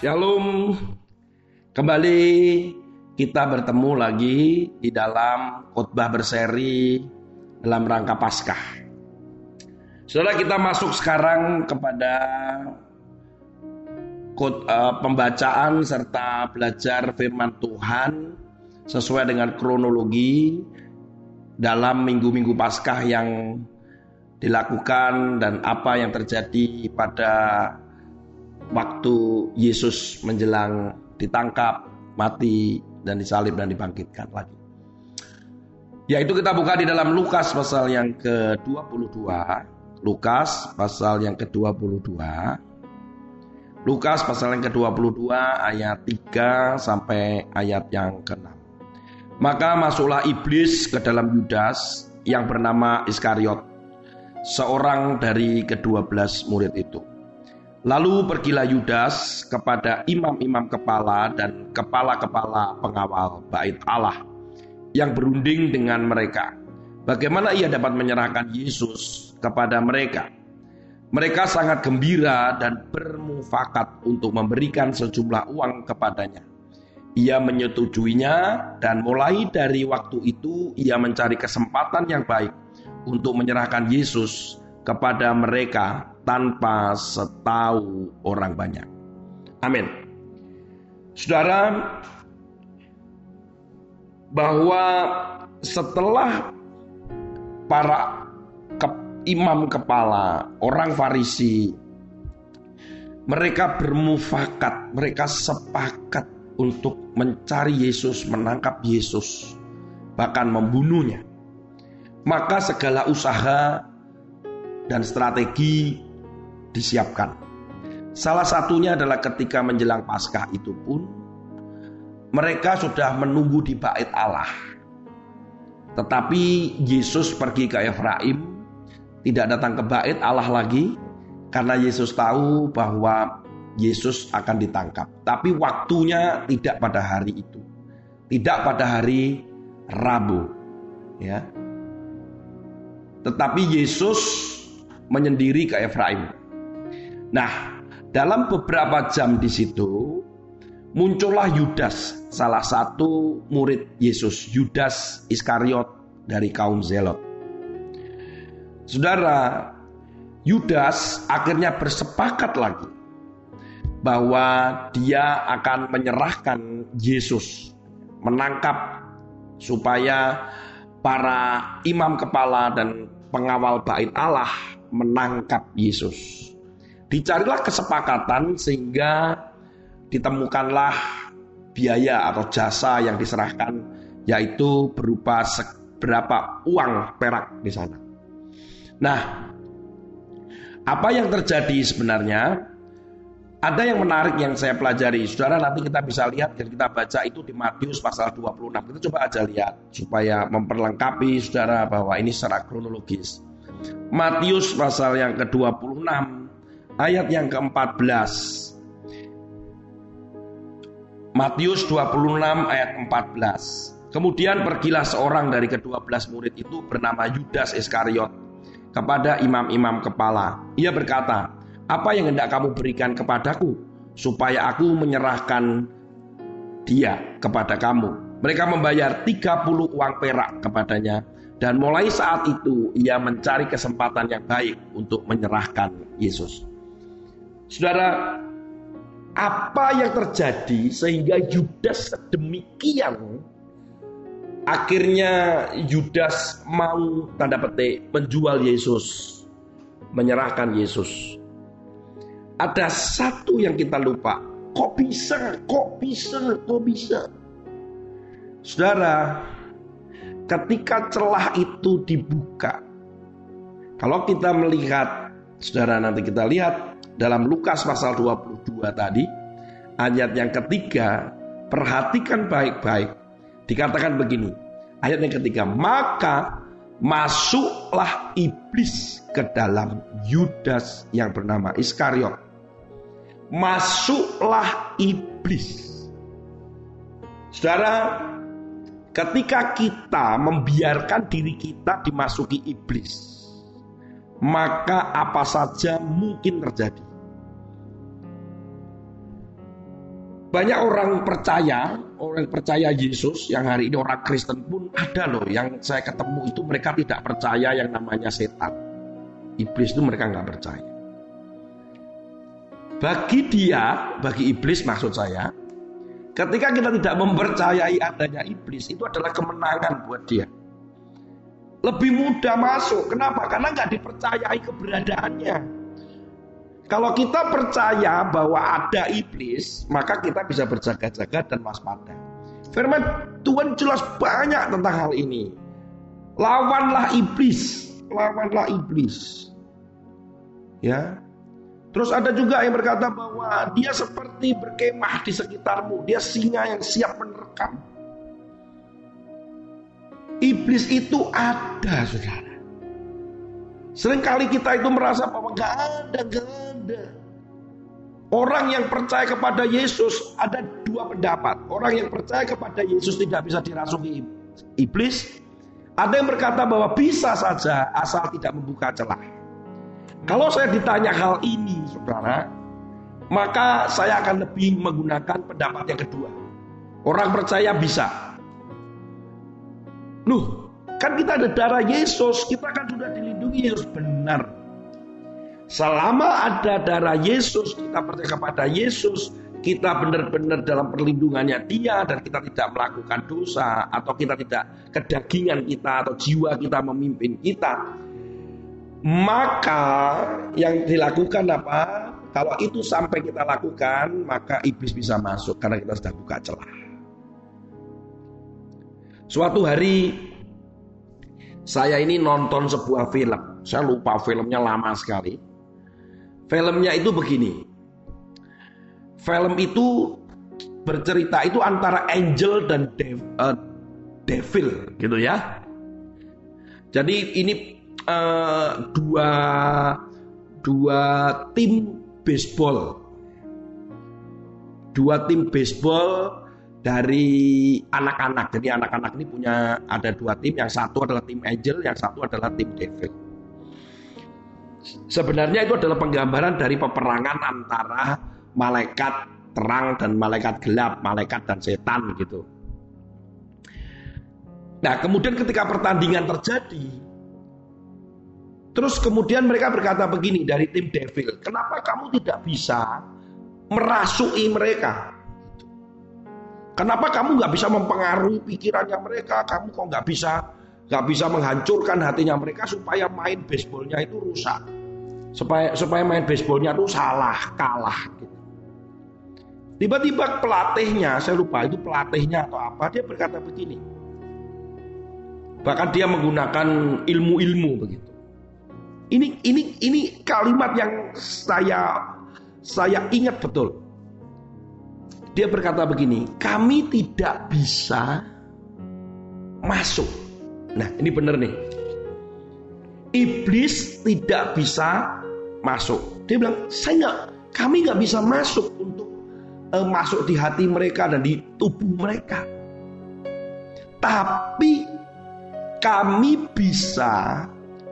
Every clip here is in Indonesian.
Shalom. Kembali kita bertemu lagi di dalam khotbah berseri dalam rangka Paskah. Saudara kita masuk sekarang kepada eh, pembacaan serta belajar firman Tuhan sesuai dengan kronologi dalam minggu-minggu Paskah yang dilakukan dan apa yang terjadi pada waktu Yesus menjelang ditangkap, mati, dan disalib dan dibangkitkan lagi. Yaitu kita buka di dalam Lukas pasal yang ke-22. Lukas pasal yang ke-22. Lukas pasal yang ke-22 ayat 3 sampai ayat yang ke-6. Maka masuklah iblis ke dalam Yudas yang bernama Iskariot, seorang dari kedua belas murid itu. Lalu pergilah Yudas kepada imam-imam kepala dan kepala-kepala pengawal bait Allah yang berunding dengan mereka. Bagaimana ia dapat menyerahkan Yesus kepada mereka? Mereka sangat gembira dan bermufakat untuk memberikan sejumlah uang kepadanya. Ia menyetujuinya dan mulai dari waktu itu ia mencari kesempatan yang baik untuk menyerahkan Yesus kepada mereka tanpa setahu orang banyak. Amin. Saudara, bahwa setelah para ke, imam kepala, orang Farisi, mereka bermufakat, mereka sepakat untuk mencari Yesus, menangkap Yesus, bahkan membunuhnya. Maka segala usaha dan strategi disiapkan. Salah satunya adalah ketika menjelang Paskah itu pun mereka sudah menunggu di bait Allah. Tetapi Yesus pergi ke Efraim, tidak datang ke bait Allah lagi karena Yesus tahu bahwa Yesus akan ditangkap. Tapi waktunya tidak pada hari itu. Tidak pada hari Rabu, ya. Tetapi Yesus menyendiri ke Efraim. Nah, dalam beberapa jam di situ muncullah Yudas, salah satu murid Yesus, Yudas Iskariot dari kaum Zelot. Saudara, Yudas akhirnya bersepakat lagi bahwa dia akan menyerahkan Yesus, menangkap supaya para imam kepala dan pengawal bait Allah menangkap Yesus. Dicarilah kesepakatan sehingga ditemukanlah biaya atau jasa yang diserahkan yaitu berupa seberapa uang perak di sana. Nah, apa yang terjadi sebenarnya? Ada yang menarik yang saya pelajari. Saudara nanti kita bisa lihat dan kita baca itu di Matius pasal 26. Kita coba aja lihat supaya memperlengkapi saudara bahwa ini secara kronologis. Matius pasal yang ke-26 ayat yang ke-14. Matius 26 ayat 14. Kemudian pergilah seorang dari kedua belas murid itu bernama Yudas Iskariot kepada imam-imam kepala. Ia berkata, apa yang hendak kamu berikan kepadaku supaya aku menyerahkan dia kepada kamu. Mereka membayar 30 uang perak kepadanya dan mulai saat itu ia mencari kesempatan yang baik untuk menyerahkan Yesus. Saudara, apa yang terjadi sehingga Yudas sedemikian akhirnya Yudas mau tanda petik menjual Yesus, menyerahkan Yesus. Ada satu yang kita lupa. Kok bisa? Kok bisa? Kok bisa? Saudara, ketika celah itu dibuka, kalau kita melihat, saudara nanti kita lihat dalam Lukas pasal 22 tadi, ayat yang ketiga, perhatikan baik-baik. Dikatakan begini, ayat yang ketiga, maka masuklah iblis ke dalam Yudas yang bernama Iskariot. Masuklah iblis. Saudara, ketika kita membiarkan diri kita dimasuki iblis, maka apa saja mungkin terjadi. Banyak orang percaya, orang percaya Yesus yang hari ini orang Kristen pun ada loh yang saya ketemu itu mereka tidak percaya yang namanya setan. Iblis itu mereka nggak percaya. Bagi dia, bagi iblis maksud saya, ketika kita tidak mempercayai adanya iblis itu adalah kemenangan buat dia. Lebih mudah masuk. Kenapa? Karena nggak dipercayai keberadaannya. Kalau kita percaya bahwa ada iblis, maka kita bisa berjaga-jaga dan waspada. Firman Tuhan jelas banyak tentang hal ini. Lawanlah iblis, lawanlah iblis. Ya. Terus ada juga yang berkata bahwa dia seperti berkemah di sekitarmu, dia singa yang siap menerkam. Iblis itu ada, saudara. Seringkali kita itu merasa bahwa gak ada, gak ada. Orang yang percaya kepada Yesus ada dua pendapat. Orang yang percaya kepada Yesus tidak bisa dirasuki iblis. Ada yang berkata bahwa bisa saja asal tidak membuka celah. Kalau saya ditanya hal ini, saudara, maka saya akan lebih menggunakan pendapat yang kedua. Orang percaya bisa. Loh, Kan kita ada darah Yesus, kita kan sudah dilindungi Yesus benar. Selama ada darah Yesus, kita percaya kepada Yesus, kita benar-benar dalam perlindungannya dia dan kita tidak melakukan dosa atau kita tidak kedagingan kita atau jiwa kita memimpin kita. Maka yang dilakukan apa? Kalau itu sampai kita lakukan, maka iblis bisa masuk karena kita sudah buka celah. Suatu hari saya ini nonton sebuah film. Saya lupa filmnya lama sekali. Filmnya itu begini. Film itu bercerita itu antara angel dan dev, uh, devil gitu ya. Jadi ini uh, dua dua tim baseball. Dua tim baseball dari anak-anak. Jadi anak-anak ini punya ada dua tim, yang satu adalah tim angel, yang satu adalah tim devil. Sebenarnya itu adalah penggambaran dari peperangan antara malaikat terang dan malaikat gelap, malaikat dan setan gitu. Nah, kemudian ketika pertandingan terjadi, terus kemudian mereka berkata begini dari tim devil, kenapa kamu tidak bisa merasuki mereka? Kenapa kamu nggak bisa mempengaruhi pikirannya mereka? Kamu kok nggak bisa nggak bisa menghancurkan hatinya mereka supaya main baseballnya itu rusak, supaya supaya main baseballnya itu salah kalah. Gitu. Tiba-tiba pelatihnya, saya lupa itu pelatihnya atau apa, dia berkata begini. Bahkan dia menggunakan ilmu-ilmu begitu. Ini ini ini kalimat yang saya saya ingat betul. Dia berkata begini, kami tidak bisa masuk. Nah ini benar nih. Iblis tidak bisa masuk. Dia bilang, saya nggak, kami nggak bisa masuk untuk uh, masuk di hati mereka dan di tubuh mereka. Tapi kami bisa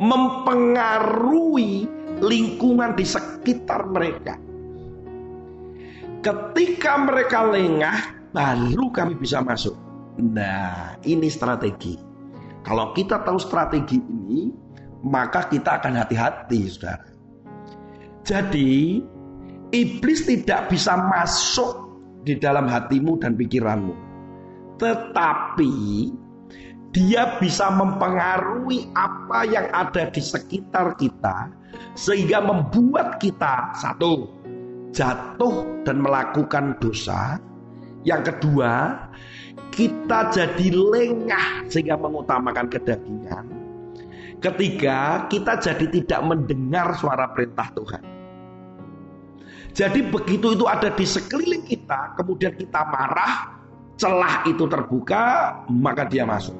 mempengaruhi lingkungan di sekitar mereka. Ketika mereka lengah, baru kami bisa masuk. Nah, ini strategi. Kalau kita tahu strategi ini, maka kita akan hati-hati, saudara. Jadi, iblis tidak bisa masuk di dalam hatimu dan pikiranmu, tetapi dia bisa mempengaruhi apa yang ada di sekitar kita, sehingga membuat kita satu jatuh dan melakukan dosa. Yang kedua, kita jadi lengah sehingga mengutamakan kedagingan. Ketiga, kita jadi tidak mendengar suara perintah Tuhan. Jadi begitu itu ada di sekeliling kita, kemudian kita marah, celah itu terbuka, maka dia masuk.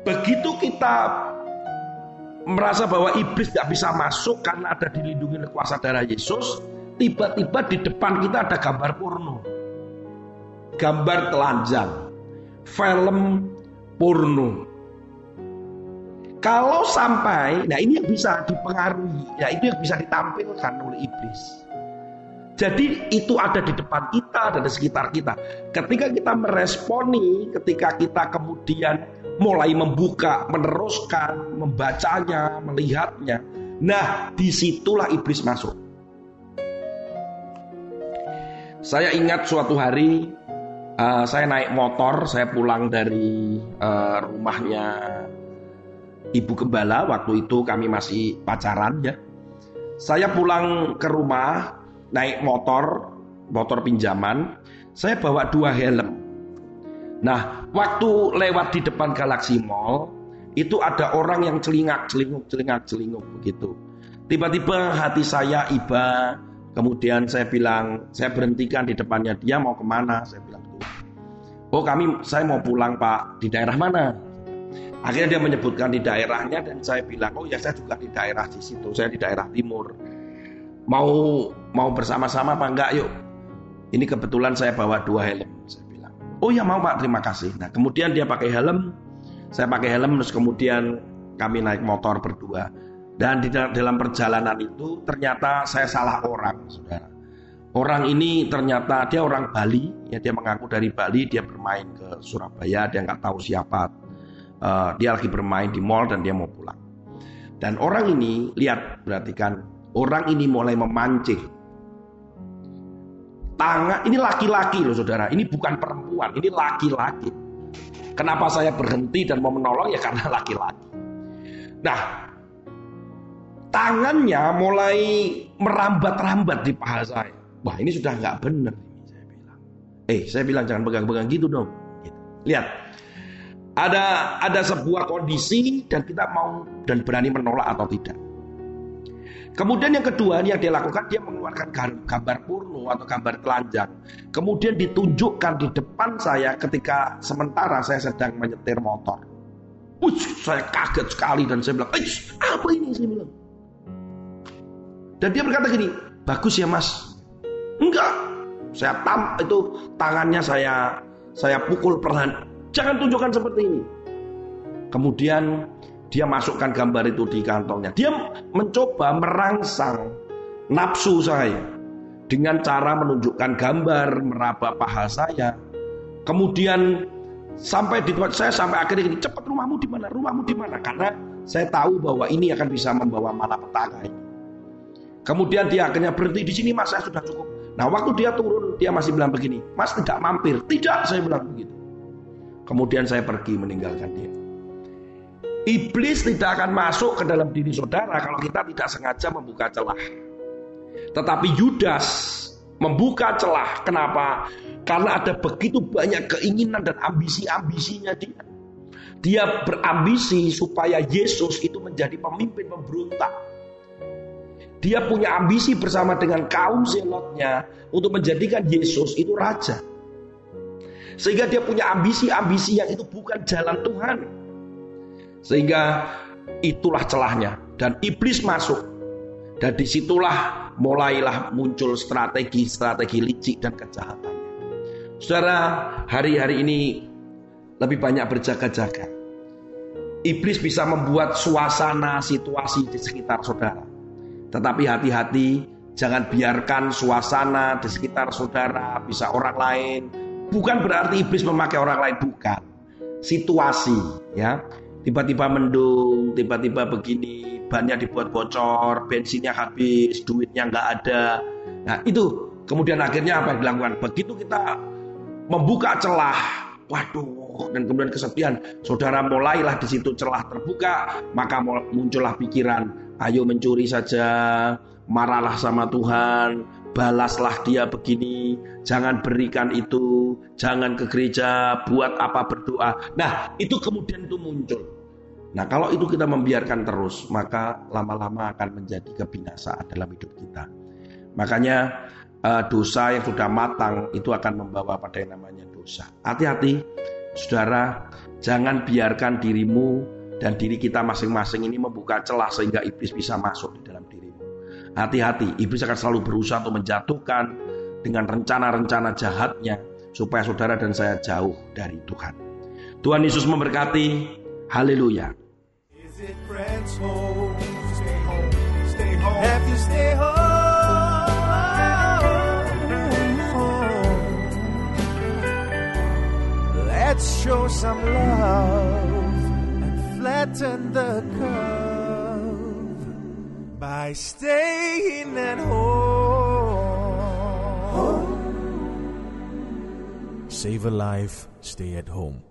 Begitu kita merasa bahwa iblis tidak bisa masuk karena ada dilindungi oleh kuasa darah Yesus, tiba-tiba di depan kita ada gambar porno. Gambar telanjang. Film porno. Kalau sampai, nah ini yang bisa dipengaruhi, ya itu yang bisa ditampilkan oleh iblis. Jadi itu ada di depan kita, ada di sekitar kita. Ketika kita meresponi, ketika kita kemudian mulai membuka, meneruskan, membacanya, melihatnya. Nah, di situlah iblis masuk. Saya ingat suatu hari uh, saya naik motor, saya pulang dari uh, rumahnya ibu gembala. Waktu itu kami masih pacaran ya. Saya pulang ke rumah, naik motor, motor pinjaman, saya bawa dua helm. Nah, waktu lewat di depan Galaxy Mall, itu ada orang yang celingak, celinguk, celingak, celinguk begitu. Tiba-tiba hati saya iba, kemudian saya bilang, saya berhentikan di depannya dia mau ke mana? Saya bilang tuh, oh kami, saya mau pulang pak, di daerah mana? Akhirnya dia menyebutkan di daerahnya dan saya bilang, oh ya saya juga di daerah di situ, saya di daerah timur mau mau bersama-sama apa enggak? Yuk. Ini kebetulan saya bawa dua helm saya bilang. Oh ya mau pak. Terima kasih. Nah kemudian dia pakai helm. Saya pakai helm terus kemudian kami naik motor berdua. Dan di dalam perjalanan itu ternyata saya salah orang saudara. Orang ini ternyata dia orang Bali ya dia mengaku dari Bali dia bermain ke Surabaya dia nggak tahu siapa. Uh, dia lagi bermain di mall dan dia mau pulang. Dan orang ini lihat berarti kan Orang ini mulai memancing. Tangan ini laki-laki loh saudara, ini bukan perempuan, ini laki-laki. Kenapa saya berhenti dan mau menolong ya karena laki-laki. Nah, tangannya mulai merambat-rambat di paha saya. Wah ini sudah nggak benar saya bilang. Eh saya bilang jangan pegang-pegang gitu dong. Gitu. Lihat, ada ada sebuah kondisi dan kita mau dan berani menolak atau tidak. Kemudian yang kedua yang dia lakukan dia mengeluarkan gambar porno atau gambar telanjang. Kemudian ditunjukkan di depan saya ketika sementara saya sedang menyetir motor. Ush, saya kaget sekali dan saya bilang, apa ini saya bilang. Dan dia berkata gini, bagus ya mas. Enggak, saya tam itu tangannya saya saya pukul perlahan. Jangan tunjukkan seperti ini. Kemudian dia masukkan gambar itu di kantongnya. Dia mencoba merangsang nafsu saya dengan cara menunjukkan gambar, meraba paha saya. Kemudian sampai di tempat saya sampai akhirnya ini cepat rumahmu di mana? Rumahmu di mana? Karena saya tahu bahwa ini akan bisa membawa malapetaka ini. Kemudian dia akhirnya berhenti di sini, Mas, saya sudah cukup. Nah, waktu dia turun, dia masih bilang begini, Mas tidak mampir. Tidak, saya bilang begitu. Kemudian saya pergi meninggalkan dia. Iblis tidak akan masuk ke dalam diri saudara kalau kita tidak sengaja membuka celah. Tetapi Yudas membuka celah. Kenapa? Karena ada begitu banyak keinginan dan ambisi-ambisinya dia. Dia berambisi supaya Yesus itu menjadi pemimpin pemberontak. Dia punya ambisi bersama dengan kaum zelotnya untuk menjadikan Yesus itu raja. Sehingga dia punya ambisi-ambisi yang itu bukan jalan Tuhan. Sehingga itulah celahnya dan iblis masuk. Dan di situlah mulailah muncul strategi-strategi licik dan kejahatan. Saudara, hari-hari ini lebih banyak berjaga-jaga. Iblis bisa membuat suasana situasi di sekitar saudara. Tetapi hati-hati, jangan biarkan suasana di sekitar saudara bisa orang lain. Bukan berarti iblis memakai orang lain, bukan. Situasi, ya tiba-tiba mendung, tiba-tiba begini, bannya dibuat bocor, bensinnya habis, duitnya nggak ada. Nah itu kemudian akhirnya apa yang dilakukan? Begitu kita membuka celah, waduh, dan kemudian kesepian, saudara mulailah di situ celah terbuka, maka muncullah pikiran, ayo mencuri saja, marahlah sama Tuhan, balaslah dia begini, jangan berikan itu, jangan ke gereja, buat apa berdoa. Nah, itu kemudian itu muncul. Nah, kalau itu kita membiarkan terus, maka lama-lama akan menjadi kebinasaan dalam hidup kita. Makanya eh, dosa yang sudah matang itu akan membawa pada yang namanya dosa. Hati-hati, saudara, jangan biarkan dirimu dan diri kita masing-masing ini membuka celah sehingga iblis bisa masuk di dalam diri. Hati-hati, iblis akan selalu berusaha untuk menjatuhkan dengan rencana-rencana jahatnya supaya saudara dan saya jauh dari Tuhan. Tuhan Yesus memberkati. Haleluya. Let's show some love and flatten the curve. By staying at home. Save a life, stay at home.